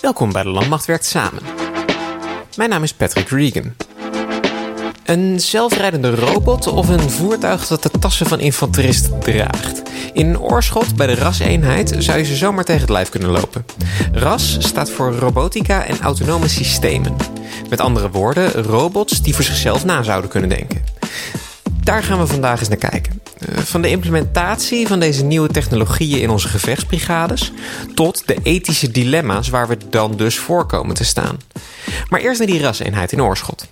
Welkom bij de Landmacht Werkt Samen. Mijn naam is Patrick Regan. Een zelfrijdende robot of een voertuig dat de tassen van infanteristen draagt. In Oorschot bij de RAS-eenheid zou je ze zomaar tegen het lijf kunnen lopen. RAS staat voor Robotica en Autonome Systemen. Met andere woorden, robots die voor zichzelf na zouden kunnen denken. Daar gaan we vandaag eens naar kijken. Eh, van de implementatie van deze nieuwe technologieën in onze gevechtsbrigades tot de ethische dilemma's waar we dan dus voor komen te staan. Maar eerst naar die raseenheid in Oorschot.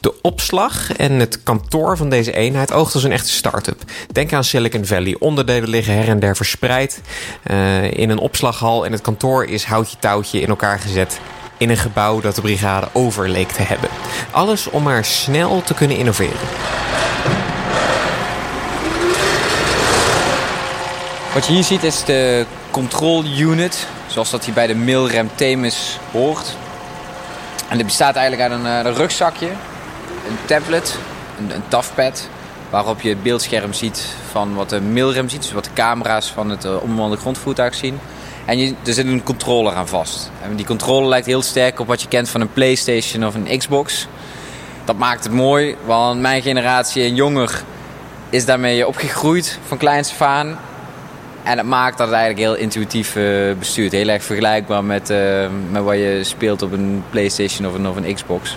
De opslag en het kantoor van deze eenheid oogt als een echte start-up. Denk aan Silicon Valley. Onderdelen liggen her en der verspreid uh, in een opslaghal. En het kantoor is houtje touwtje in elkaar gezet in een gebouw dat de brigade over leek te hebben. Alles om maar snel te kunnen innoveren. Wat je hier ziet is de control unit, zoals dat hier bij de Milrem Themis hoort. En dit bestaat eigenlijk uit een, eh, een rugzakje, een tablet, een, een tafpad, waarop je het beeldscherm ziet van wat de Milrem ziet, dus wat de camera's van het uh, grondvoertuig zien. En je, er zit een controller aan vast. En die controller lijkt heel sterk op wat je kent van een PlayStation of een Xbox. Dat maakt het mooi, want mijn generatie en jonger is daarmee opgegroeid van kleins af. En het maakt dat het eigenlijk heel intuïtief uh, bestuurt. Heel erg vergelijkbaar met, uh, met wat je speelt op een PlayStation of een, of een Xbox.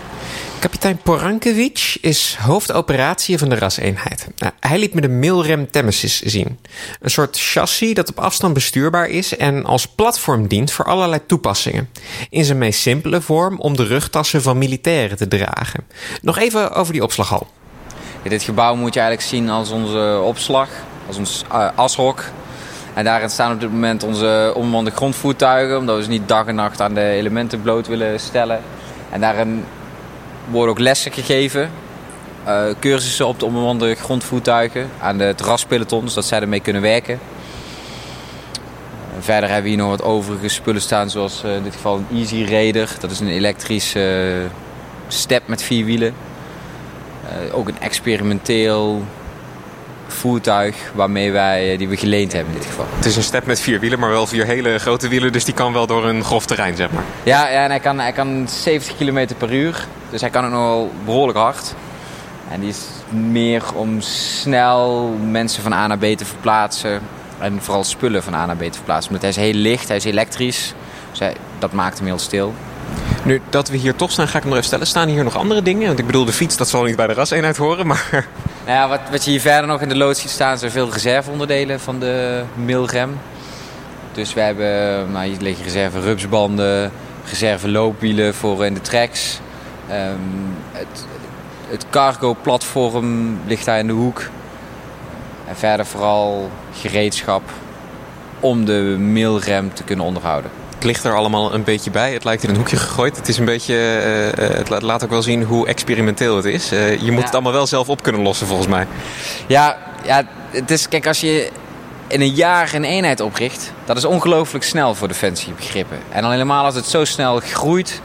Kapitein Porankovic is hoofdoperatie van de raseenheid. Nou, hij liet me de Milrem Temesis zien. Een soort chassis dat op afstand bestuurbaar is en als platform dient voor allerlei toepassingen. In zijn meest simpele vorm om de rugtassen van militairen te dragen. Nog even over die opslaghal. Ja, dit gebouw moet je eigenlijk zien als onze opslag, als ons uh, ashok. En daarin staan op dit moment onze onbemande grondvoertuigen, omdat we ze niet dag en nacht aan de elementen bloot willen stellen. En daarin worden ook lessen gegeven, uh, cursussen op de onbemande grondvoertuigen aan de terraspelotons, zodat zij ermee kunnen werken. Verder hebben we hier nog wat overige spullen staan, zoals in dit geval een Easy Raider. Dat is een elektrische step met vier wielen. Uh, ook een experimenteel voertuig waarmee wij, die we geleend hebben in dit geval. Het is een step met vier wielen, maar wel vier hele grote wielen. Dus die kan wel door een grof terrein, zeg maar. Ja, ja en hij kan, hij kan 70 km per uur. Dus hij kan ook nog wel behoorlijk hard. En die is meer om snel mensen van A naar B te verplaatsen. En vooral spullen van A naar B te verplaatsen. Omdat hij is heel licht, hij is elektrisch. Dus hij, dat maakt hem heel stil. Nu, dat we hier toch staan, ga ik hem nog even stellen. Staan hier nog andere dingen? Want ik bedoel, de fiets, dat zal niet bij de raseenheid horen, maar... Nou ja, wat, wat je hier verder nog in de loods ziet staan... zijn veel reserveonderdelen van de Milrem. Dus we hebben, nou, hier liggen reserve rupsbanden... reserve loopwielen voor in de tracks. Um, het, het cargo-platform ligt daar in de hoek. En verder vooral gereedschap om de Milrem te kunnen onderhouden het ligt er allemaal een beetje bij. Het lijkt in een hoekje gegooid. Het is een beetje. Uh, het laat ook wel zien hoe experimenteel het is. Uh, je moet ja. het allemaal wel zelf op kunnen lossen, volgens mij. Ja, ja, het is. Kijk, als je in een jaar een eenheid opricht, dat is ongelooflijk snel voor defensiebegrippen. En dan helemaal als het zo snel groeit.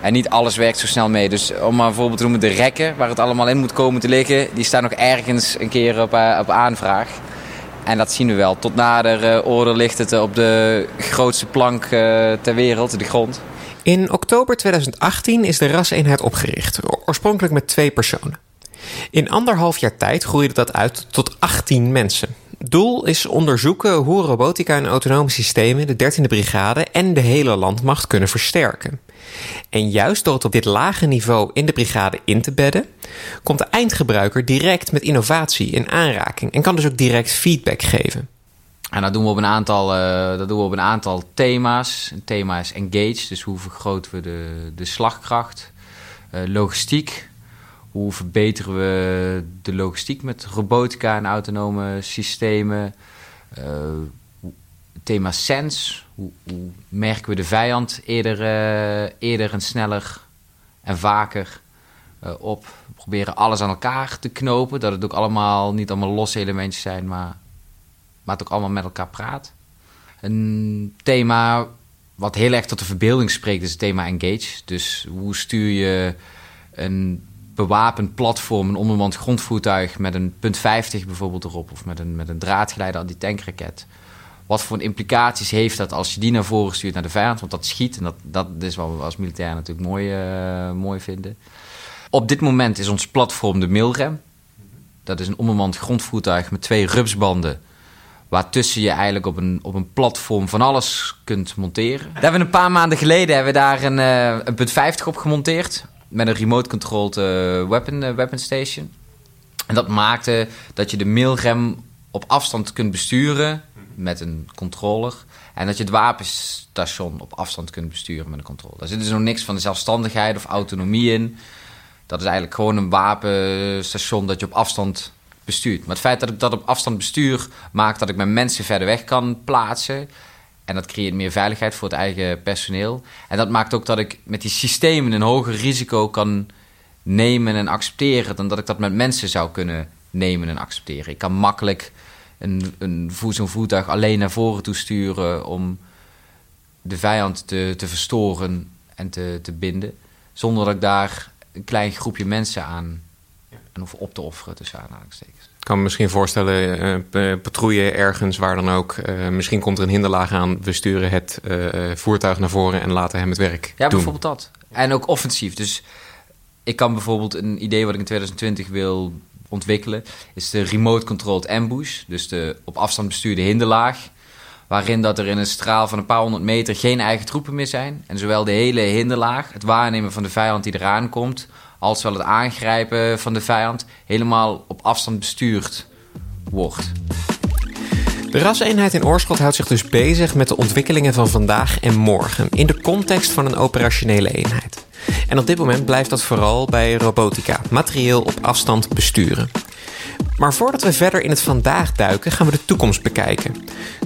En niet alles werkt zo snel mee. Dus om maar bijvoorbeeld te noemen, de rekken waar het allemaal in moet komen te liggen, die staan nog ergens een keer op, op aanvraag. En dat zien we wel. Tot nader uh, orde ligt het op de grootste plank uh, ter wereld, de grond. In oktober 2018 is de raseenheid opgericht, oorspronkelijk met twee personen. In anderhalf jaar tijd groeide dat uit tot 18 mensen. Doel is onderzoeken hoe robotica en autonome systemen de 13e brigade en de hele landmacht kunnen versterken. En juist door het op dit lage niveau in de brigade in te bedden, komt de eindgebruiker direct met innovatie in aanraking en kan dus ook direct feedback geven. En dat doen we op een aantal, uh, dat doen we op een aantal thema's. Een thema is engage, dus hoe vergroten we de, de slagkracht. Uh, logistiek, hoe verbeteren we de logistiek met robotica en autonome systemen. Uh, thema sense, hoe, merken we de vijand eerder, uh, eerder en sneller en vaker uh, op. We proberen alles aan elkaar te knopen, dat het ook allemaal niet allemaal losse elementjes zijn, maar, maar het ook allemaal met elkaar praat. Een thema wat heel erg tot de verbeelding spreekt is het thema engage. Dus hoe stuur je een bewapend platform, een onbemand grondvoertuig met een punt 50 bijvoorbeeld erop, of met een, met een draadgeleider anti-tankraket wat voor implicaties heeft dat als je die naar voren stuurt naar de vijand? Want dat schiet en dat, dat is wat we als militair natuurlijk mooi, uh, mooi vinden. Op dit moment is ons platform de Milrem. Dat is een onbemand grondvoertuig met twee rupsbanden. Waartussen je eigenlijk op een, op een platform van alles kunt monteren. Daar hebben we een paar maanden geleden hebben we daar een, uh, een punt 50 op gemonteerd. Met een remote-controlled uh, weapon, weapon station. En dat maakte dat je de mailrem op afstand kunt besturen met een controller. En dat je het wapenstation op afstand kunt besturen met een controller. Daar zit dus nog niks van de zelfstandigheid of autonomie in. Dat is eigenlijk gewoon een wapenstation dat je op afstand bestuurt. Maar het feit dat ik dat op afstand bestuur, maakt dat ik mijn mensen verder weg kan plaatsen. En dat creëert meer veiligheid voor het eigen personeel. En dat maakt ook dat ik met die systemen een hoger risico kan nemen en accepteren dan dat ik dat met mensen zou kunnen nemen en accepteren. Ik kan makkelijk een, een zo'n voertuig alleen naar voren toe sturen om de vijand te, te verstoren en te, te binden, zonder dat ik daar een klein groepje mensen aan en hoef op te offeren tussen aanhalingstekens. Ik kan me misschien voorstellen, uh, patrouille ergens waar dan ook. Uh, misschien komt er een hinderlaag aan. We sturen het uh, voertuig naar voren en laten hem het werk ja, bijvoorbeeld dat. En ook offensief. Dus ik kan bijvoorbeeld een idee wat ik in 2020 wil ontwikkelen, is de remote controlled ambush. Dus de op afstand bestuurde hinderlaag. Waarin dat er in een straal van een paar honderd meter geen eigen troepen meer zijn. En zowel de hele hinderlaag, het waarnemen van de vijand die eraan komt, als wel het aangrijpen van de vijand, helemaal op afstand bestuurd wordt. De raseenheid in Oorschot houdt zich dus bezig met de ontwikkelingen van vandaag en morgen in de context van een operationele eenheid. En op dit moment blijft dat vooral bij robotica, materieel op afstand besturen. Maar voordat we verder in het vandaag duiken, gaan we de toekomst bekijken.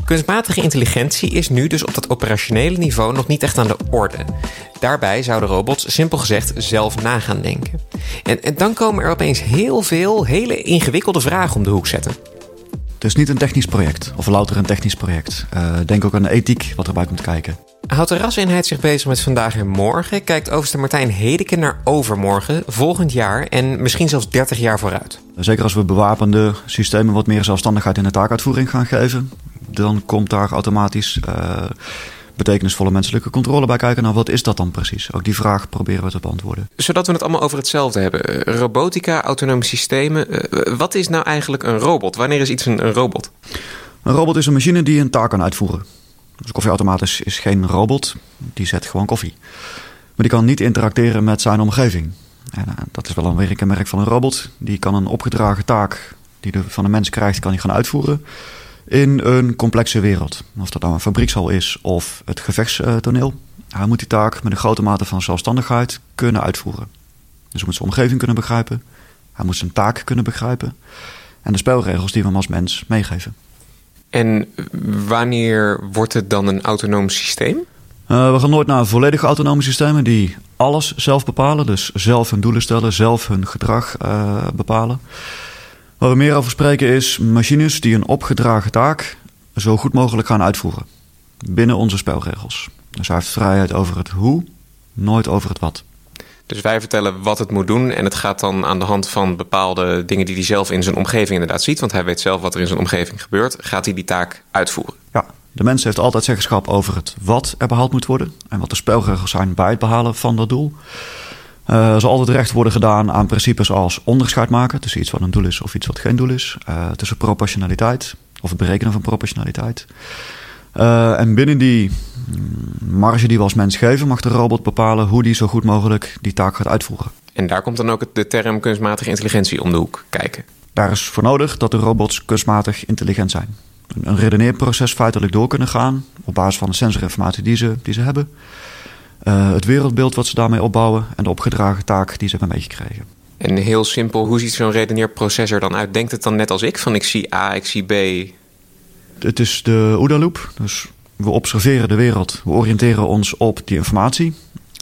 Kunstmatige intelligentie is nu dus op dat operationele niveau nog niet echt aan de orde. Daarbij zouden robots simpel gezegd zelf na gaan denken. En, en dan komen er opeens heel veel hele ingewikkelde vragen om de hoek zetten. Het is niet een technisch project, of louter een technisch project. Uh, denk ook aan de ethiek wat erbij komt kijken. Houdt de raseenheid zich bezig met vandaag en morgen? Kijkt overste Martijn Hedeke naar overmorgen, volgend jaar en misschien zelfs 30 jaar vooruit? Zeker als we bewapende systemen wat meer zelfstandigheid in de taakuitvoering gaan geven, dan komt daar automatisch uh, betekenisvolle menselijke controle bij kijken. Nou, wat is dat dan precies? Ook die vraag proberen we te beantwoorden. Zodat we het allemaal over hetzelfde hebben. Robotica, autonome systemen. Uh, wat is nou eigenlijk een robot? Wanneer is iets een, robot? Een robot is een machine die een taak kan uitvoeren. Dus een koffieautomaat is, is geen robot, die zet gewoon koffie. Maar die kan niet interacteren met zijn omgeving. En, uh, dat is wel een werkkenmerk van een robot. Die kan een opgedragen taak die de, van een mens krijgt, kan hij gaan uitvoeren in een complexe wereld. Of dat nou een fabriekshal is of het gevechtstoneel. Hij moet die taak met een grote mate van zelfstandigheid kunnen uitvoeren. Dus hij moet zijn omgeving kunnen begrijpen. Hij moet zijn taak kunnen begrijpen. En de spelregels die we hem als mens meegeven. En wanneer wordt het dan een autonoom systeem? Uh, we gaan nooit naar volledige autonome systemen die alles zelf bepalen. Dus zelf hun doelen stellen, zelf hun gedrag uh, bepalen. Waar we meer over spreken is machines die een opgedragen taak zo goed mogelijk gaan uitvoeren. Binnen onze spelregels. Dus hij heeft vrijheid over het hoe, nooit over het wat. Dus wij vertellen wat het moet doen. En het gaat dan aan de hand van bepaalde dingen die hij zelf in zijn omgeving inderdaad ziet. Want hij weet zelf wat er in zijn omgeving gebeurt. Gaat hij die taak uitvoeren? Ja, de mens heeft altijd zeggenschap over het wat er behaald moet worden. En wat de spelregels zijn bij het behalen van dat doel. Uh, zal altijd recht worden gedaan aan principes als onderscheid maken tussen iets wat een doel is of iets wat geen doel is. Uh, tussen proportionaliteit of het berekenen van proportionaliteit. Uh, en binnen die marge die we als mens geven, mag de robot bepalen hoe die zo goed mogelijk die taak gaat uitvoeren. En daar komt dan ook de term kunstmatige intelligentie om de hoek kijken. Daar is voor nodig dat de robots kunstmatig intelligent zijn. Een redeneerproces feitelijk door kunnen gaan op basis van de sensorinformatie die ze, die ze hebben. Uh, het wereldbeeld wat ze daarmee opbouwen en de opgedragen taak die ze hebben meegekregen. En heel simpel, hoe ziet zo'n redeneerproces er dan uit? Denkt het dan net als ik, van ik zie A, ik zie B? Het is de OODA-loop. Dus we observeren de wereld, we oriënteren ons op die informatie.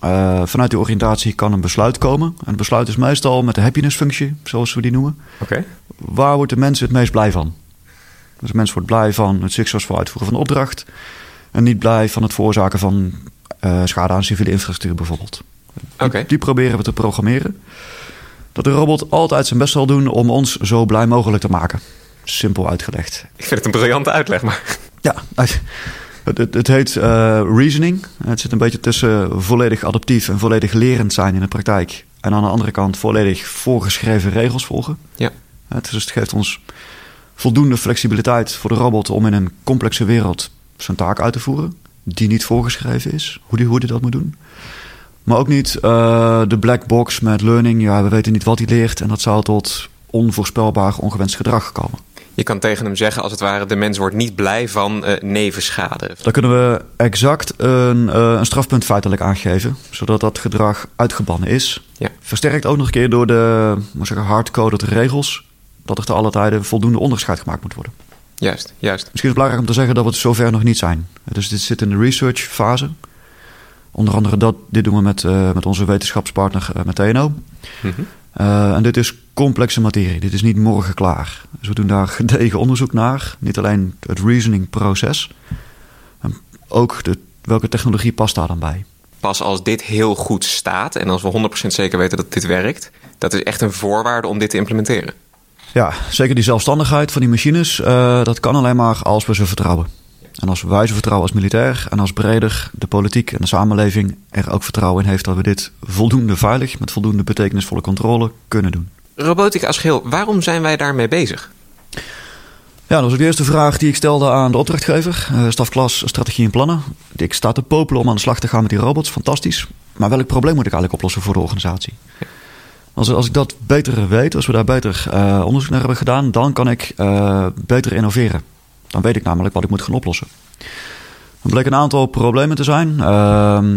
Uh, vanuit die oriëntatie kan een besluit komen. En het besluit is meestal met de happiness-functie, zoals we die noemen. Okay. Waar wordt de mens het meest blij van? Dus de mens wordt blij van het succesvol uitvoeren van de opdracht. En niet blij van het veroorzaken van uh, schade aan civiele infrastructuur bijvoorbeeld. Okay. Die, die, proberen we te programmeren. Dat de robot altijd zijn best zal doen om ons zo blij mogelijk te maken. Simpel uitgelegd. Ik vind het een briljante uitleg, maar... Ja, het, het, het heet uh, reasoning. Het zit een beetje tussen volledig adaptief en volledig lerend zijn in de praktijk. En aan de andere kant volledig voorgeschreven regels volgen. Ja. Het, dus het geeft ons voldoende flexibiliteit voor de robot om in een complexe wereld zijn taak uit te voeren. Die niet voorgeschreven is, hoe die, hoe die dat moet doen. Maar ook niet uh, de black box met learning. Ja, we weten niet wat hij leert. En dat zou tot onvoorspelbaar ongewenst gedrag komen. Je kan tegen hem zeggen, als het ware, de mens wordt niet blij van uh, nevenschade. Dan kunnen we exact een, uh, een strafpunt feitelijk aangeven, zodat dat gedrag uitgebannen is. Ja. Versterkt ook nog een keer door de hardcoded regels, dat er te alle tijden voldoende onderscheid gemaakt moet worden. Juist, juist. Misschien is het belangrijk om te zeggen dat we het zover nog niet zijn. Dus dit zit in de research fase. Onder andere dat, dit doen we met, uh, met onze wetenschapspartner uh, met TNO. Mm -hmm. uh, en dit is complexe materie. Dit is niet morgen klaar. Dus we doen daar gedegen onderzoek naar. Niet alleen het reasoning proces. ook de, welke technologie past daar dan bij. Pas als dit heel goed staat en als we 100% zeker weten dat dit werkt, dat is echt een voorwaarde om dit te implementeren. Ja, zeker die zelfstandigheid van die machines, uh, dat kan alleen maar als we ze vertrouwen. En als wij ze vertrouwen als militair en als breder de politiek en de samenleving er ook vertrouwen in heeft dat we dit voldoende veilig, met voldoende betekenisvolle controle kunnen doen. Robotica als geheel, waarom zijn wij daarmee bezig? Ja, dat was ook de eerste vraag die ik stelde aan de opdrachtgever. Uh, stafklas Strategie en Plannen. Ik sta te popelen om aan de slag te gaan met die robots. Fantastisch. Maar welk probleem moet ik eigenlijk oplossen voor de organisatie? Als, als ik dat beter weet, als we daar beter uh, onderzoek naar hebben gedaan... dan kan ik uh, beter innoveren. Dan weet ik namelijk wat ik moet gaan oplossen. Er bleek een aantal problemen te zijn.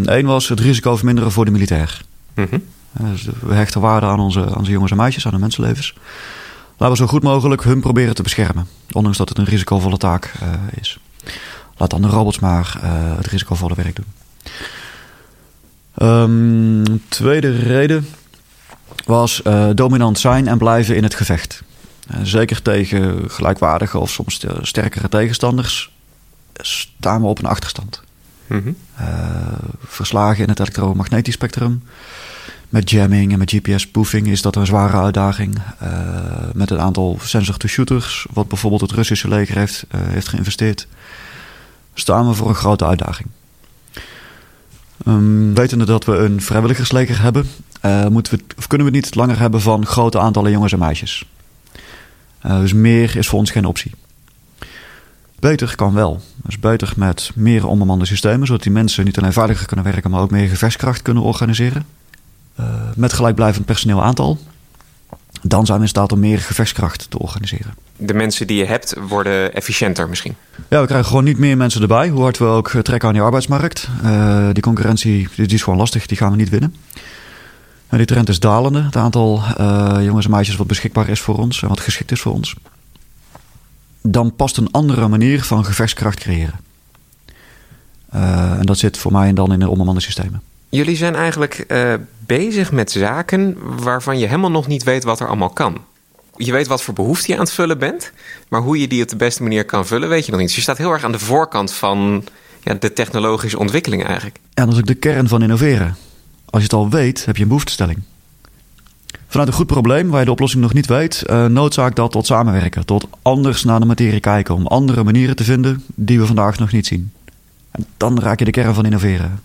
Eén was het risico verminderen voor de militair. Mm -hmm. Dus we hechten waarde aan onze, aan onze jongens en meisjes, aan de mensenlevens. Laten we zo goed mogelijk hun proberen te beschermen. Ondanks dat het een risicovolle taak uh, is. Laat dan de robots maar uh, het risicovolle werk doen. Um, tweede reden was uh, dominant zijn en blijven in het gevecht. zeker tegen gelijkwaardige of soms sterkere tegenstanders staan we op een achterstand. Mm -hmm. verslagen in het elektromagnetisch spectrum met jamming en met GPS-spoofing is dat een zware uitdaging. Uh, met het aantal sensor-to-shooters, wat bijvoorbeeld het Russische leger heeft, uh, heeft geïnvesteerd, staan we voor een grote uitdaging. Um, wetende dat we een vrijwilligersleger hebben, uh, moeten we, of kunnen we niet langer hebben van grote aantallen jongens en meisjes. dus meer is voor ons geen optie. Beter kan wel. Dus beter met meer onbemande systemen, zodat die mensen niet alleen veiliger kunnen werken, maar ook meer gevechtskracht kunnen organiseren. Uh, met gelijkblijvend personeel aantal. Dan zijn we in staat om meer gevechtskracht te organiseren. De mensen die je hebt worden efficiënter misschien? Ja, we krijgen gewoon niet meer mensen erbij. Hoe hard we ook trekken aan die arbeidsmarkt. Uh, die concurrentie die is gewoon lastig, die gaan we niet winnen. En die trend is dalende. Het aantal uh, jongens en meisjes wat beschikbaar is voor ons en wat geschikt is voor ons. Dan past een andere manier van gevechtskracht creëren. en dat zit voor mij dan in de onbemande systemen. Jullie zijn eigenlijk uh, bezig met zaken waarvan je helemaal nog niet weet wat er allemaal kan. Je weet wat voor behoefte je aan het vullen bent, maar hoe je die op de beste manier kan vullen, weet je nog niet. Dus je staat heel erg aan de voorkant van ja, de technologische ontwikkeling eigenlijk. Ja, dat is ook de kern van innoveren. Als je het al weet, heb je een behoeftestelling. Vanuit een goed probleem waar je de oplossing nog niet weet, uh, noodzaak dat tot samenwerken, tot anders naar de materie kijken, om andere manieren te vinden die we vandaag nog niet zien. En dan raak je de kern van innoveren.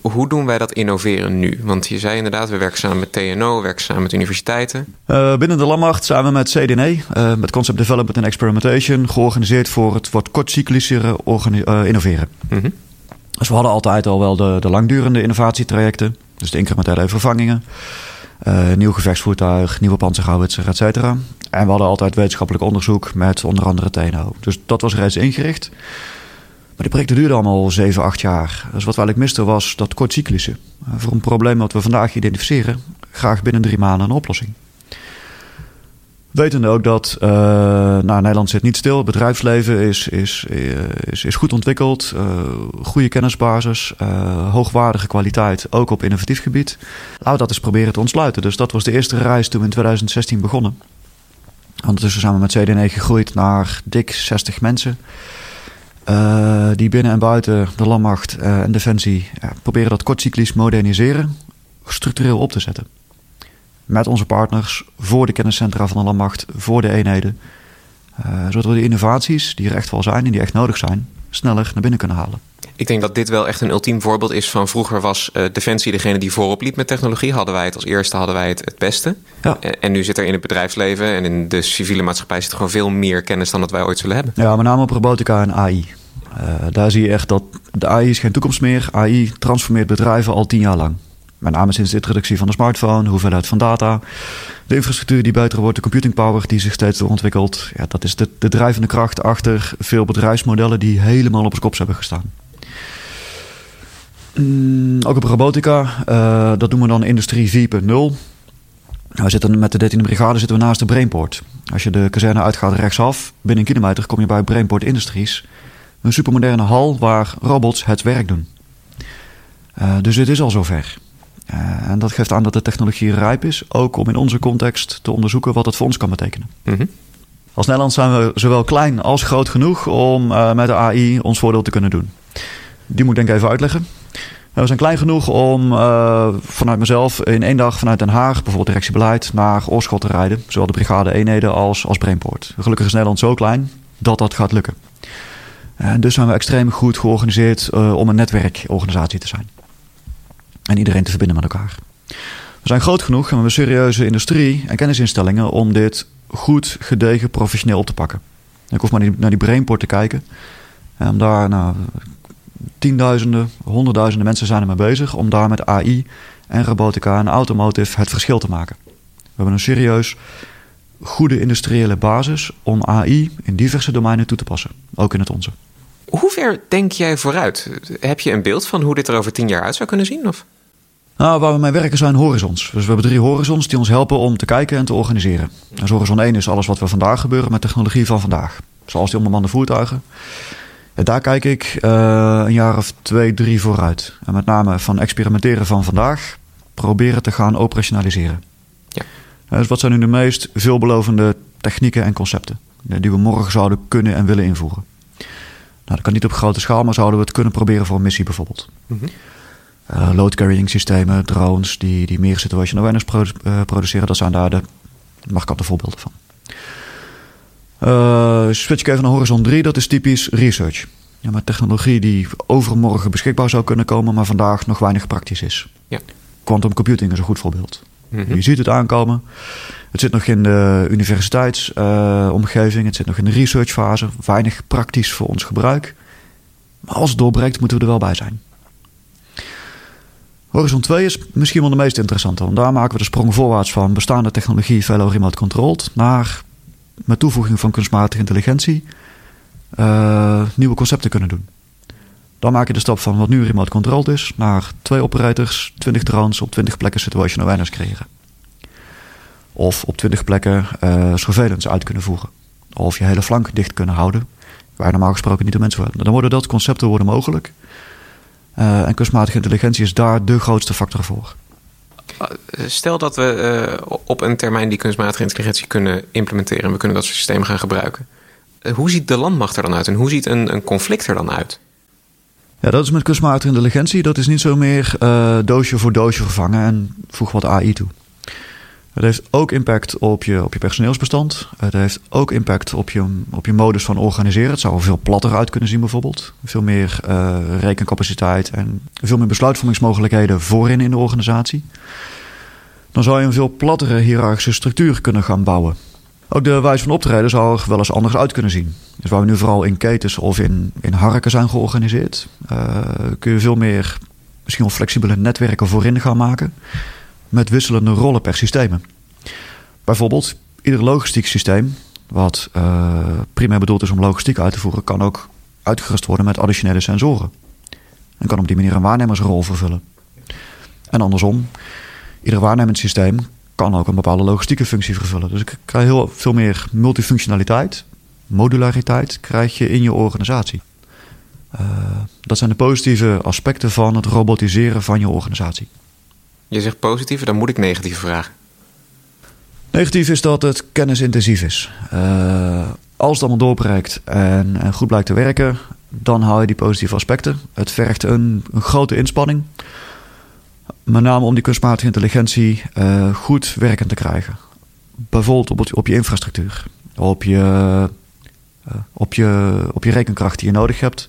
Hoe doen wij dat innoveren nu? Want je zei inderdaad, we werken samen met TNO, we werken samen met universiteiten. Uh, binnen de Landmacht zijn we met CDNE, uh, met Concept Development and Experimentation, georganiseerd voor het wat kortcyclischere uh, innoveren. Mm -hmm. Dus we hadden altijd al wel de, de langdurende innovatietrajecten, dus de incrementele vervangingen. nieuw gevechtsvoertuig, nieuwe panzerhouwitser, et cetera. En we hadden altijd wetenschappelijk onderzoek met onder andere TNO. Dus dat was reeds ingericht. Maar die projecten duurden allemaal 7, 8 jaar. Dus wat we eigenlijk was dat kortcyclische. Voor een probleem dat we vandaag identificeren, graag binnen drie maanden een oplossing. Wetende ook dat uh, nou, Nederland zit niet stil. Het bedrijfsleven is, is, is, is goed ontwikkeld. Goede kennisbasis. Hoogwaardige kwaliteit, ook op innovatief gebied. Laten we dat eens proberen te ontsluiten. Dus dat was de eerste reis toen we in 2016 begonnen. Ondertussen zijn we met CDNE gegroeid naar dik 60 mensen. Uh, die binnen en buiten de landmacht uh, en defensie proberen dat kortcyclisch moderniseren, structureel op te zetten. Met onze partners, voor de kenniscentra van de landmacht, voor de eenheden. zodat we de innovaties die er echt wel zijn en die echt nodig zijn, sneller naar binnen kunnen halen. Ik denk dat dit wel echt een ultiem voorbeeld is van vroeger was uh, Defensie degene die voorop liep met technologie. Hadden wij het als eerste, hadden wij het het beste. Ja. En nu zit er in het bedrijfsleven en in de civiele maatschappij zit gewoon veel meer kennis dan dat wij ooit zullen hebben. Ja, met name op robotica en AI. Uh, daar zie je echt dat de AI is geen toekomst meer. AI transformeert bedrijven al tien jaar lang. Met name sinds de introductie van de smartphone, hoeveelheid van data, de infrastructuur die beter wordt, de computing power die zich steeds ontwikkelt. Ja, dat is de, de drijvende kracht achter veel bedrijfsmodellen die helemaal op zijn kop hebben gestaan. Mm, ook op robotica, uh, dat doen we dan industrie 4.0. We zitten met de 13e brigade zitten we naast de Brainport. Als je de kazerne uitgaat rechtsaf, binnen een kilometer kom je bij Brainport Industries. Een supermoderne hal waar robots het werk doen. Uh, dus dit is al zover. Uh, en dat geeft aan dat de technologie rijp is, ook om in onze context te onderzoeken wat het voor ons kan betekenen. Mm -hmm. Als Nederland zijn we zowel klein als groot genoeg om met de AI ons voordeel te kunnen doen. Die moet ik denk ik even uitleggen. We zijn klein genoeg om uh, vanuit mezelf in één dag vanuit Den Haag, bijvoorbeeld directiebeleid, naar Oorschot te rijden. Zowel de brigade eenheden als, als Brainport. Gelukkig is Nederland zo klein dat dat gaat lukken. En dus zijn we extreem goed georganiseerd uh, om een netwerkorganisatie te zijn. En iedereen te verbinden met elkaar. We zijn groot genoeg en we hebben serieuze industrie en kennisinstellingen om dit goed, gedegen, professioneel op te pakken. Ik hoef maar naar die Brainport te kijken. En om daar, nou, tienduizenden, honderdduizenden mensen zijn ermee bezig om daar met AI en robotica en automotive het verschil te maken. We hebben een serieus goede industriële basis om AI in diverse domeinen toe te passen, ook in het onze. Hoe ver denk jij vooruit? Heb je een beeld van hoe dit er over tien jaar uit zou kunnen zien? Of? Nou, waar we mee werken zijn horizons. Dus we hebben drie horizons die ons helpen om te kijken en te organiseren. Dus horizon 1 is alles wat we vandaag gebeuren met technologie van vandaag. Zoals die onbemande voertuigen daar kijk ik uh, een jaar of twee, drie vooruit. En met name van experimenteren van vandaag, proberen te gaan operationaliseren. Ja. dus wat zijn nu de meest veelbelovende technieken en concepten die we morgen zouden kunnen en willen invoeren? Nou, dat kan niet op grote schaal, maar zouden we het kunnen proberen voor een missie bijvoorbeeld. Mm -hmm. uh, load carrying systemen, drones die, die meer situational awareness uh, produceren, dat zijn daar de markante voorbeelden van. Uh, switch ik even naar Horizon 3, dat is typisch research. Ja, met technologie die overmorgen beschikbaar zou kunnen komen, maar vandaag nog weinig praktisch is. Ja. Quantum computing is een goed voorbeeld. Mhm. Je ziet het aankomen. Het zit nog in de universiteitsomgeving, het zit nog in de researchfase. Weinig praktisch voor ons gebruik. Maar als het doorbreekt, moeten we er wel bij zijn. Horizon 2 is misschien wel de meest interessante, want daar maken we de sprong voorwaarts van bestaande technologie, fellow remote controlled, naar met toevoeging van kunstmatige intelligentie uh, nieuwe concepten kunnen doen. Dan maak je de stap van wat nu remote controlled is naar twee operators, 20 drones op 20 plekken situational awareness creëren. Of op 20 plekken uh, surveillance uit kunnen voeren. Of je hele flank dicht kunnen houden, waar normaal gesproken niet de mensen worden. Dan worden dat concepten worden mogelijk. Uh, en kunstmatige intelligentie is daar de grootste factor voor. Stel dat we uh, op een termijn die kunstmatige intelligentie kunnen implementeren en we kunnen dat soort systemen gaan gebruiken. Uh, hoe ziet de landmacht er dan uit en hoe ziet een, een conflict er dan uit? Ja, dat is met kunstmatige intelligentie. Dat is niet zo meer doosje voor doosje vervangen en voeg wat AI toe. Het heeft ook impact op je, op je personeelsbestand. Het heeft ook impact op je, op je modus van organiseren. Het zou er veel platter uit kunnen zien bijvoorbeeld. Veel meer uh, rekencapaciteit en veel meer besluitvormingsmogelijkheden voorin in de organisatie. Dan zou je een veel plattere hiërarchische structuur kunnen gaan bouwen. Ook de wijze van optreden zou er wel eens anders uit kunnen zien. Dus waar we nu vooral in ketens of in, in harken zijn georganiseerd, uh, kun je veel meer misschien flexibele netwerken voorin gaan maken met wisselende rollen per systeem. Bijvoorbeeld, ieder logistiek systeem, wat uh, primair bedoeld is om logistiek uit te voeren, kan ook uitgerust worden met additionele sensoren. En kan op die manier een waarnemersrol vervullen. En andersom, ieder waarnemend systeem kan ook een bepaalde logistieke functie vervullen. Dus ik krijg heel veel meer multifunctionaliteit, modulariteit krijg je in je organisatie. Uh, dat zijn de positieve aspecten van het robotiseren van je organisatie. Je zegt positieve, dan moet ik negatieve vragen. Negatief is dat het kennisintensief is. Uh, als het allemaal doorbreekt en, en, goed blijkt te werken, dan haal je die positieve aspecten. Het vergt een, een grote inspanning. Met name om die kunstmatige intelligentie uh, goed werkend te krijgen. Bijvoorbeeld op, op je infrastructuur, je Uh, op, je, op je rekenkracht die je nodig hebt,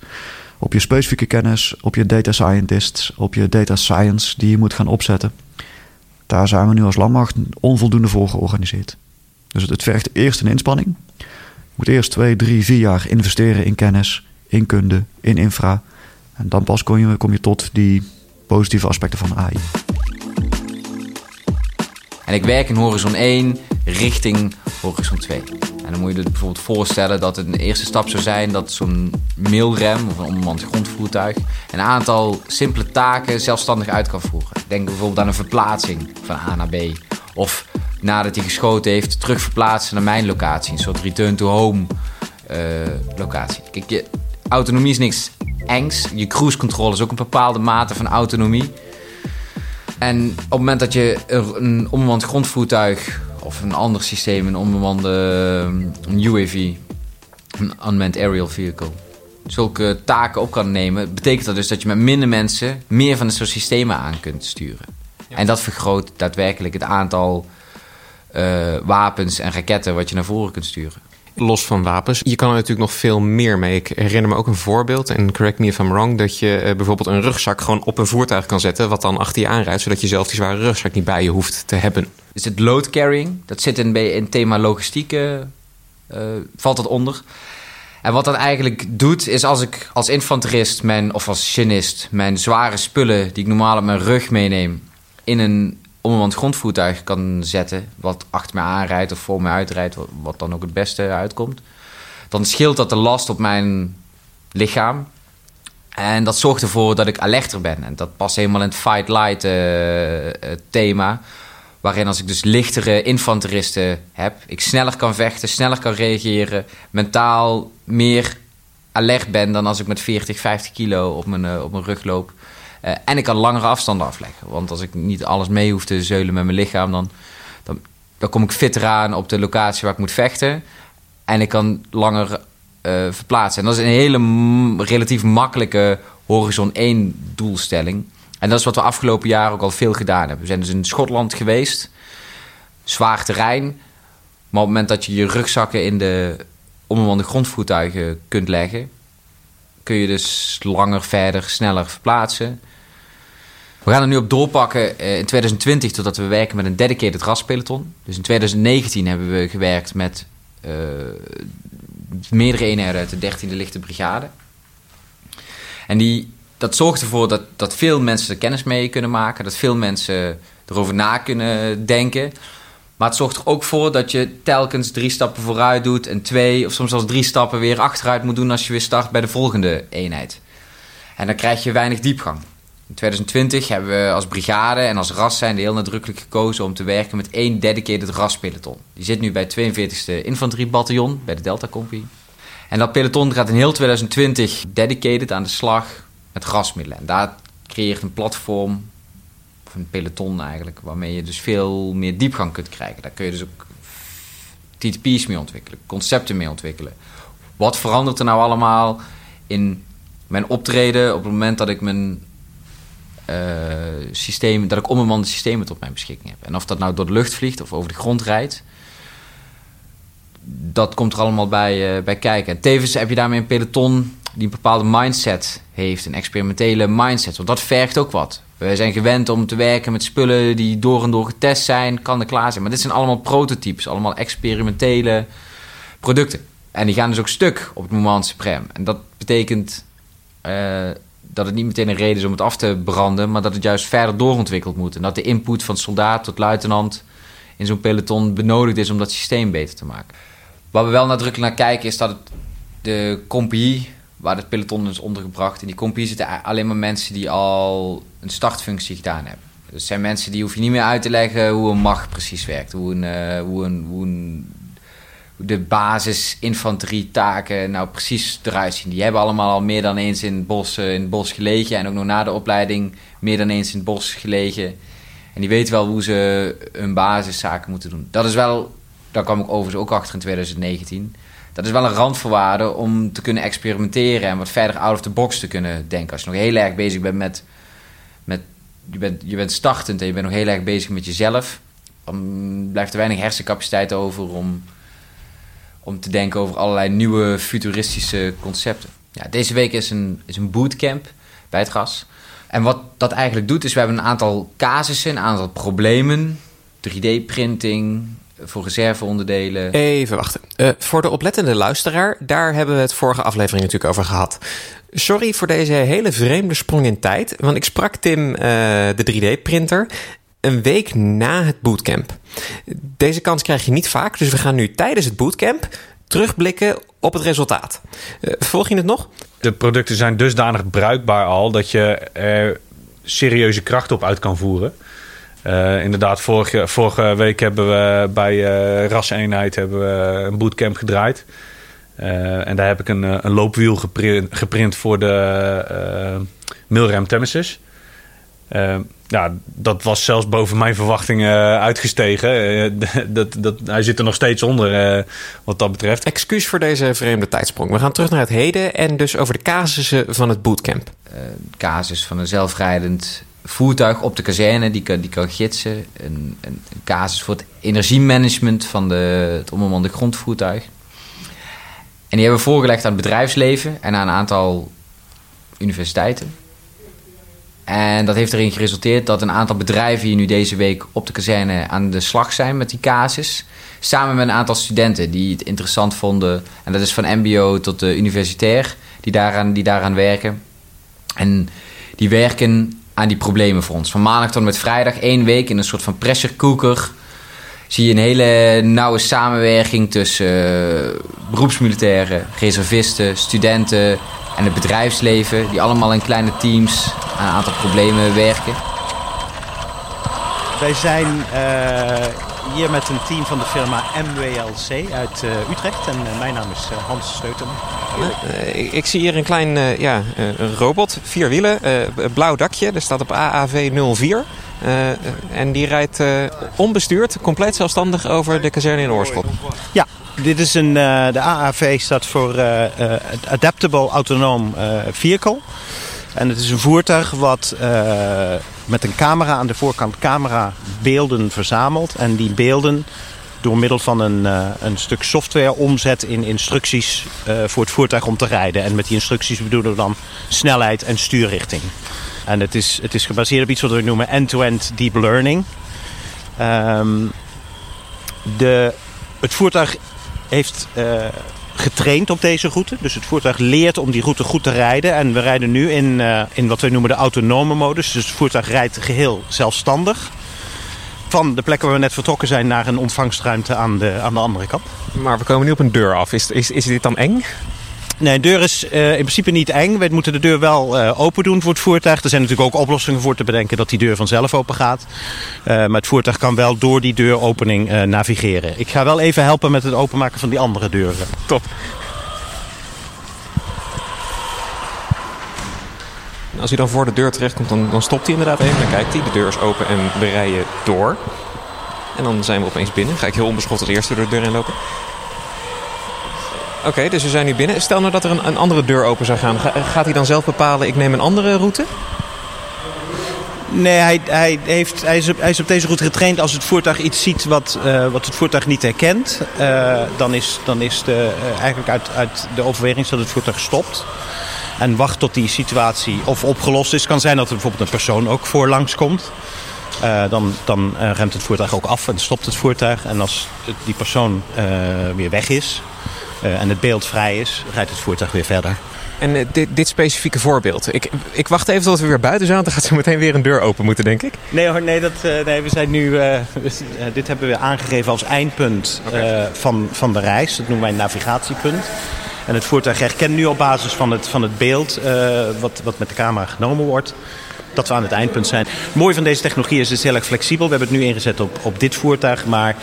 op je specifieke kennis, op je data scientists, op je data science die je moet gaan opzetten. Daar zijn we nu als landmacht onvoldoende voor georganiseerd. Dus het, het vergt eerst een inspanning. Je moet eerst twee, drie, vier jaar investeren in kennis, in kunde, in infra. En dan pas kom je, kom je tot die positieve aspecten van AI. En ik werk in horizon 1 richting horizon 2. En dan moet je je bijvoorbeeld voorstellen dat het een eerste stap zou zijn dat zo'n mailrem of een onbemand grondvoertuig een aantal simpele taken zelfstandig uit kan voeren. Denk bijvoorbeeld aan een verplaatsing van A naar B. Of nadat hij geschoten heeft, terug verplaatsen naar mijn locatie. Een soort return to home uh, locatie. Kijk, je, autonomie is niks engs. Je cruise control is ook een bepaalde mate van autonomie. En op het moment dat je een onbemand grondvoertuig of een ander systeem, een onbemande een UAV, een unmanned aerial vehicle, zulke taken op kan nemen, betekent dat dus dat je met minder mensen meer van zo'n systemen aan kunt sturen. En dat vergroot daadwerkelijk het aantal uh, wapens en raketten wat je naar voren kunt sturen los van wapens. Je kan er natuurlijk nog veel meer mee. Ik herinner me ook een voorbeeld, en correct me if I'm wrong, dat je uh, bijvoorbeeld een rugzak gewoon op een voertuig kan zetten, wat dan achter je aanrijdt, zodat je zelf die zware rugzak niet bij je hoeft te hebben. Dus het load carrying, dat zit in, het thema logistiek, uh, valt dat onder. En wat dat eigenlijk doet, is als ik als infanterist mijn, of als chinist mijn zware spullen die ik normaal op mijn rug meeneem, in een onbemand grondvoertuig kan zetten, wat achter me aanrijdt of voor me uitrijdt, wat, dan ook het beste uitkomt, dan scheelt dat de last op mijn lichaam. En dat zorgt ervoor dat ik alerter ben. En dat past helemaal in het fight-light uh, thema. Waarin als ik dus lichtere infanteristen heb, ik sneller kan vechten, sneller kan reageren, mentaal meer alert ben dan als ik met 40, 50 kilo op mijn, op mijn rug loop. Uh, en ik kan langere afstanden afleggen. Want als ik niet alles mee hoef te zeulen met mijn lichaam, dan, dan, dan kom ik fitter aan op de locatie waar ik moet vechten. En ik kan langer uh, verplaatsen. En dat is een hele relatief makkelijke horizon 1 doelstelling. En dat is wat we afgelopen jaar ook al veel gedaan hebben. We zijn dus in Schotland geweest. Zwaar terrein. Maar op het moment dat je je rugzakken in de onbemande grondvoertuigen kunt leggen, kun je dus langer, verder, sneller verplaatsen. We gaan er nu op doorpakken uh, in 2020 totdat we werken met een dedicated raspeloton. Dus in 2019 hebben we gewerkt met uh, meerdere eenheden uit de 13e Lichte Brigade. En die, dat zorgt ervoor dat, dat veel mensen er kennis mee kunnen maken, dat veel mensen erover na kunnen denken. Maar het zorgt er ook voor dat je telkens drie stappen vooruit doet en twee of soms zelfs drie stappen weer achteruit moet doen als je weer start bij de volgende eenheid. En dan krijg je weinig diepgang. In 2020 hebben we als brigade en als ras zijn heel nadrukkelijk gekozen om te werken met één dedicated raspeloton. Die zit nu bij het 42e Infanteriebataljon, bij de Delta Compagnie. En dat peloton gaat in heel 2020 dedicated aan de slag met rasmiddelen. En daar creëert een platform, of een peloton eigenlijk, waarmee je dus veel meer diepgang kunt krijgen. Daar kun je dus ook TTP's mee ontwikkelen, concepten mee ontwikkelen. Wat verandert er nou allemaal in mijn optreden op het moment dat ik mijn uh, systeem, dat ik onbemande systemen tot mijn beschikking heb. En of dat nou door de lucht vliegt of over de grond rijdt, dat komt er allemaal bij, uh, bij kijken. En tevens heb je daarmee een peloton die een bepaalde mindset heeft, een experimentele mindset. Want dat vergt ook wat. We zijn gewend om te werken met spullen die door en door getest zijn, kan er klaar zijn. Maar dit zijn allemaal prototypes, allemaal experimentele producten. En die gaan dus ook stuk op het moment suprem. En dat betekent uh, dat het niet meteen een reden is om het af te branden, maar dat het juist verder doorontwikkeld moet. En dat de input van soldaat tot luitenant in zo'n peloton benodigd is om dat systeem beter te maken. Waar we wel nadrukkelijk naar kijken is dat het de compagnie, waar het peloton is ondergebracht, in die compagnie zitten alleen maar mensen die al een startfunctie gedaan hebben. Dus zijn mensen die hoef je niet meer uit te leggen hoe een macht precies werkt, hoe een, hoe een, hoe een de basis taken nou precies eruit zien. Die hebben allemaal al meer dan eens in het, bos, eh, in het bos gelegen. En ook nog na de opleiding meer dan eens in het bos gelegen. En die weten wel hoe ze hun basiszaken moeten doen. Dat is wel, daar kwam ik overigens ook achter in 2019. Dat is wel een randvoorwaarde om te kunnen experimenteren en wat verder out of the box te kunnen denken. Als je nog heel erg bezig bent met. Met je, bent, je bent startend en je bent nog heel erg bezig met jezelf. Dan blijft er weinig hersencapaciteit over om om te denken over allerlei nieuwe futuristische concepten. Ja, deze week is een, is een bootcamp bij het gas. En wat dat eigenlijk doet, is we hebben een aantal casussen, een aantal problemen. 3D-printing, voor reserveonderdelen. Even wachten. Uh, voor de oplettende luisteraar, daar hebben we het vorige aflevering natuurlijk over gehad. Sorry voor deze hele vreemde sprong in tijd, want ik sprak Tim, uh, de 3D-printer, een week na het bootcamp. Deze kans krijg je niet vaak, dus we gaan nu tijdens het bootcamp terugblikken op het resultaat. Uh, volg je het nog? De producten zijn dusdanig bruikbaar al dat je er serieuze kracht op uit kan voeren. Uh, inderdaad, vorige, vorige week hebben we bij uh, Raseenheid hebben we een bootcamp gedraaid. Uh, en daar heb ik een, een loopwiel geprint, geprint voor de Milrem Temesis. ja, dat was zelfs boven mijn verwachtingen uitgestegen. dat, dat, hij zit er nog steeds onder wat dat betreft. Excuus voor deze vreemde tijdsprong. We gaan terug naar het heden en dus over de casussen van het bootcamp. casus van een zelfrijdend voertuig op de kazerne die kan, die kan gidsen. Een, een, casus voor het energiemanagement van de, het onbemande grondvoertuig. En die hebben we voorgelegd aan het bedrijfsleven en aan een aantal universiteiten. En dat heeft erin geresulteerd dat een aantal bedrijven hier nu deze week op de kazerne aan de slag zijn met die casus. Samen met een aantal studenten die het interessant vonden. En dat is van MBO tot de universitair, die daaraan, die daaraan werken. En die werken aan die problemen voor ons. Van maandag tot en met vrijdag, één week in een soort van pressure cooker. Zie je een hele nauwe samenwerking tussen uh, beroepsmilitairen, reservisten, studenten en het bedrijfsleven. Die allemaal in kleine teams aan een aantal problemen werken. Wij zijn uh, hier met een team van de firma MWLC uit uh, Utrecht. En uh, mijn naam is Hans Steuteman. Ik, ik, zie hier een klein ja, een robot, vier wielen, blauw dakje. Er staat op AAV 04. en die rijdt onbestuurd, compleet zelfstandig over de kazerne in Oorschot. Ja, dit is een, de AAV staat voor Adaptable Autonoom Vehicle. En het is een voertuig wat met een camera aan de voorkant camera beelden verzamelt. En die beelden door middel van een, uh, een stuk software omzet in instructies uh, voor het voertuig om te rijden. En met die instructies bedoelen we dan snelheid en stuurrichting. En het is, het is gebaseerd op iets wat we noemen end-to-end deep learning. Um, de, het voertuig heeft getraind op deze route. Dus het voertuig leert om die route goed te rijden. En we rijden nu in, uh, in wat wij noemen de autonome modus. Dus het voertuig rijdt geheel zelfstandig. Van de plek waar we net vertrokken zijn naar een ontvangstruimte aan de, aan de andere kant. Maar we komen nu op een deur af. Is, is, is dit dan eng? Nee, de deur is uh, in principe niet eng. We moeten de deur wel uh, open doen voor het voertuig. Er zijn natuurlijk ook oplossingen voor te bedenken dat die deur vanzelf open gaat. Uh, maar het voertuig kan wel door die deuropening navigeren. Ik ga wel even helpen met het openmaken van die andere deuren. Top. Als hij dan voor de deur terechtkomt, dan, dan stopt hij inderdaad even. Dan kijkt hij, de deur is open en we rijden door. En dan zijn we opeens binnen. Ga ik heel onbeschot als eerste door de deur heen lopen. Oké, dus we zijn nu binnen. Stel nou dat er een, een andere deur open zou gaan. Ga, gaat hij dan zelf bepalen, ik neem een andere route? Nee, hij, hij, heeft, hij, is op, hij is op deze route getraind. Als het voertuig iets ziet wat, uh, wat het voertuig niet herkent... Uh, dan is, dan is de, uh, eigenlijk uit, uit de overweging dat het voertuig stopt. En wacht tot die situatie of opgelost is. Kan zijn dat er bijvoorbeeld een persoon ook voorlangs komt. dan dan remt het voertuig ook af en stopt het voertuig. En als die persoon weer weg is... Uh, en het beeld vrij is, rijdt het voertuig weer verder. En uh, dit, dit, specifieke voorbeeld. Ik, ik wacht even tot we weer buiten zijn. Dan gaat zo meteen weer een deur open moeten, denk ik. Nee hoor, nee, dat, uh, nee we zijn nu... dit hebben we aangegeven als eindpunt okay. van, van de reis. Dat noemen wij een navigatiepunt. En het voertuig herkent nu op basis van het, van het beeld wat, wat met de camera genomen wordt dat we aan het eindpunt zijn. Het mooie van deze technologie is, het is heel erg flexibel. We hebben het nu ingezet op, op dit voertuig, maar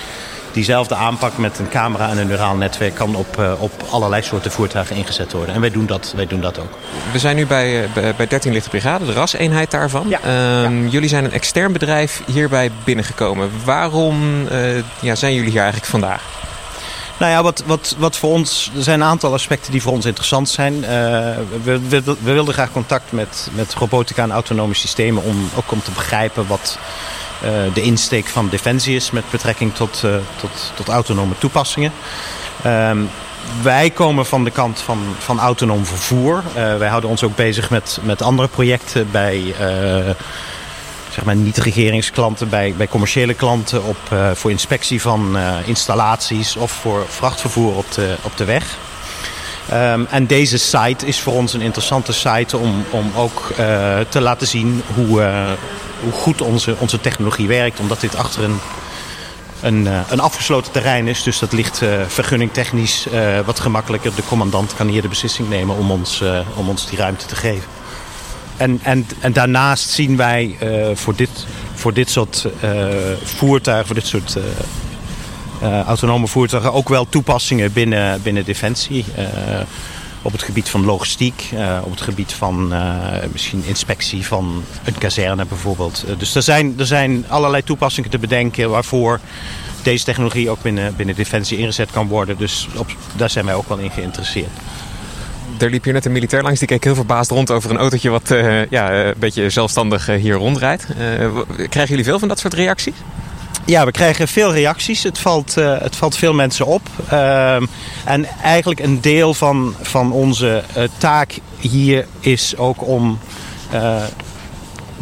diezelfde aanpak met een camera en een neuraal netwerk kan op, uh, op allerlei soorten voertuigen ingezet worden. En wij doen dat, wij doen dat ook. We zijn nu bij, uh, bij 13 Lichte Brigade, de raseenheid daarvan. Ja. Ja. Jullie zijn een extern bedrijf hierbij binnengekomen. Waarom uh, ja, zijn jullie hier eigenlijk vandaag? Nou ja, wat, wat, wat voor ons, er zijn een aantal aspecten die voor ons interessant zijn. Uh, we, we, we, wilden graag contact met, met robotica en autonome systemen om ook om te begrijpen wat de insteek van Defensie is met betrekking tot, uh, tot, tot autonome toepassingen. Ehm, wij komen van de kant van, van autonoom vervoer. Uh, wij houden ons ook bezig met, met andere projecten bij zeg maar niet-regeringsklanten, bij, bij commerciële klanten op, voor inspectie van installaties of voor vrachtvervoer op de, op de weg. Um, en deze site is voor ons een interessante site om, om ook te laten zien hoe, hoe goed onze, onze technologie werkt. Omdat dit achter een een, uh, een afgesloten terrein is. Dus dat ligt uh, vergunningtechnisch uh, wat gemakkelijker. De commandant kan hier de beslissing nemen om ons, om ons die ruimte te geven. En, en, en daarnaast zien wij voor, dit, voor dit soort voertuigen, voor dit soort autonome voertuigen ook wel toepassingen binnen, binnen Defensie op het gebied van logistiek, uh, op het gebied van uh, misschien inspectie van een kazerne bijvoorbeeld. Uh, dus er zijn, er zijn allerlei toepassingen te bedenken waarvoor deze technologie ook binnen, binnen Defensie ingezet kan worden. Dus op, daar zijn wij ook wel in geïnteresseerd. Er liep hier net een militair langs, die keek heel verbaasd rond over een autootje wat ja, een beetje zelfstandig hier rondrijdt. krijgen jullie veel van dat soort reacties? Ja, we krijgen veel reacties. Het valt, uh, het valt veel mensen op. Uh, en eigenlijk een deel van, van onze uh, taak hier is ook om uh,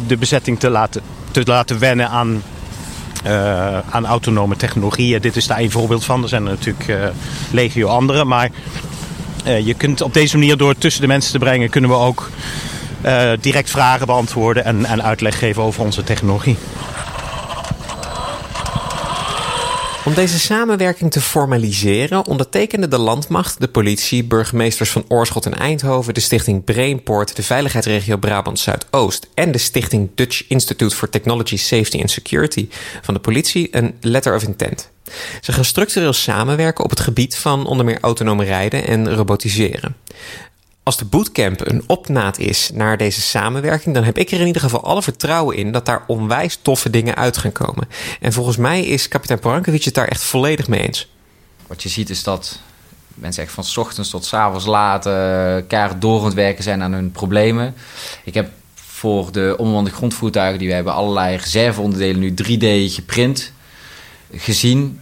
de bezetting te laten, te laten wennen aan, aan autonome technologieën. Dit is daar een voorbeeld van. Er zijn er natuurlijk legio andere. Maar je kunt op deze manier door tussen de mensen te brengen... kunnen we ook direct vragen beantwoorden en, en uitleg geven over onze technologie. Om deze samenwerking te formaliseren ondertekende de landmacht, de politie, burgemeesters van Oorschot en Eindhoven, de stichting Brainport, de veiligheidsregio Brabant Zuidoost en de stichting Dutch Institute for Technology Safety and Security van de politie een letter of intent. Ze gaan structureel samenwerken op het gebied van onder meer autonoom rijden en robotiseren als de bootcamp een opnaat is naar deze samenwerking, dan heb ik er in ieder geval alle vertrouwen in dat daar onwijs toffe dingen uit gaan komen. En volgens mij is kapitein Porankovic het daar echt volledig mee eens. Wat je ziet is dat mensen echt van ochtends tot s avonds laat elkaar door aan het werken zijn aan hun problemen. Ik heb voor de onbemande grondvoertuigen die we hebben allerlei reserveonderdelen nu 3D geprint gezien.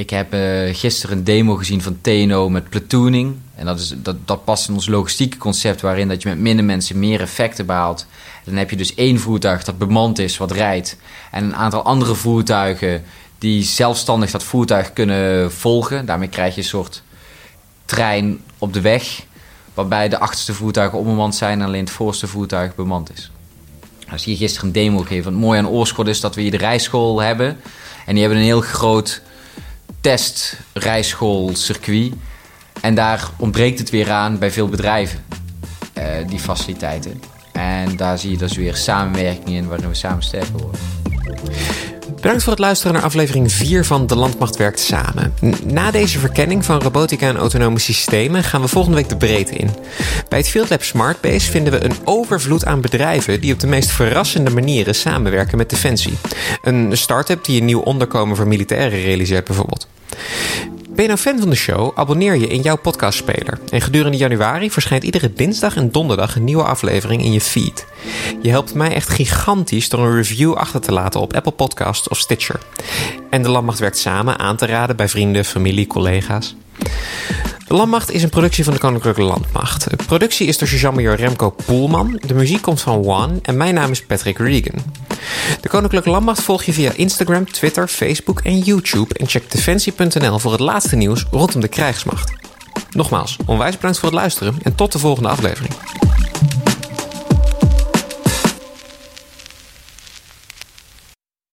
Ik heb uh, gisteren een demo gezien van TNO met platooning. En dat, is, dat, dat past in ons logistieke concept, waarin dat je met minder mensen meer effecten behaalt. Dan heb je dus één voertuig dat bemand is, wat rijdt. En een aantal andere voertuigen die zelfstandig dat voertuig kunnen volgen. Daarmee krijg je een soort trein op de weg. Waarbij de achterste voertuigen onbemand zijn en alleen het voorste voertuig bemand is. Dus hier gisteren een demo gegeven. Het mooie aan Oorschot is dat we hier de rijschool hebben. En die hebben een heel groot testrijschoolcircuit. En daar ontbreekt het weer aan bij veel bedrijven, uh, die faciliteiten. En daar zie je dus weer samenwerking in waarin we samen sterker worden. Bedankt voor het luisteren naar aflevering 4 van De Landmacht Werkt Samen. Na deze verkenning van robotica en autonome systemen gaan we volgende week de breedte in. Bij het Field Lab Smartbase vinden we een overvloed aan bedrijven die op de meest verrassende manieren samenwerken met Defensie. Een start-up die een nieuw onderkomen voor militairen realiseert bijvoorbeeld. Ben je nou fan van de show? Abonneer je in jouw podcastspeler. En gedurende januari verschijnt iedere dinsdag en donderdag een nieuwe aflevering in je feed. Je helpt mij echt gigantisch door een review achter te laten op Apple Podcasts of Stitcher. En de Landmacht werkt samen aan te raden bij vrienden, familie, collega's. Landmacht is een productie van de Koninklijke Landmacht. De productie is door sergeant Remco Poelman. De muziek komt van One en mijn naam is Patrick Regan. De Koninklijke Landmacht volg je via Instagram, Twitter, Facebook en YouTube. En check defensie.nl voor het laatste nieuws rondom de krijgsmacht. Nogmaals, onwijs bedankt voor het luisteren en tot de volgende aflevering.